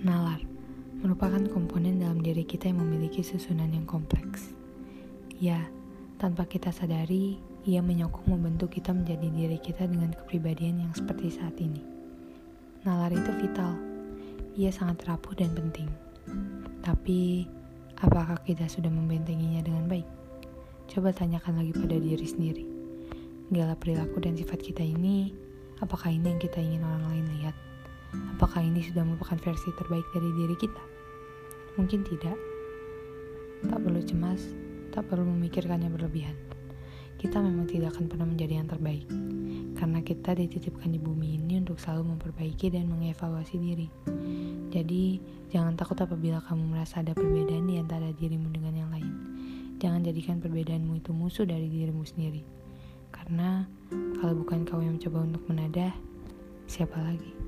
Nalar merupakan komponen dalam diri kita yang memiliki susunan yang kompleks. Ya, tanpa kita sadari, ia menyokong membentuk kita menjadi diri kita dengan kepribadian yang seperti saat ini. Nalar itu vital. Ia sangat rapuh dan penting. Tapi, apakah kita sudah membentenginya dengan baik? Coba tanyakan lagi pada diri sendiri. Gala perilaku dan sifat kita ini, apakah ini yang kita ingin orang lain? Apakah ini sudah merupakan versi terbaik dari diri kita? Mungkin tidak. Tak perlu cemas, tak perlu memikirkannya berlebihan. Kita memang tidak akan pernah menjadi yang terbaik, karena kita dititipkan di bumi ini untuk selalu memperbaiki dan mengevaluasi diri. Jadi, jangan takut apabila kamu merasa ada perbedaan di antara dirimu dengan yang lain. Jangan jadikan perbedaanmu itu musuh dari dirimu sendiri. Karena kalau bukan kau yang mencoba untuk menadah, siapa lagi?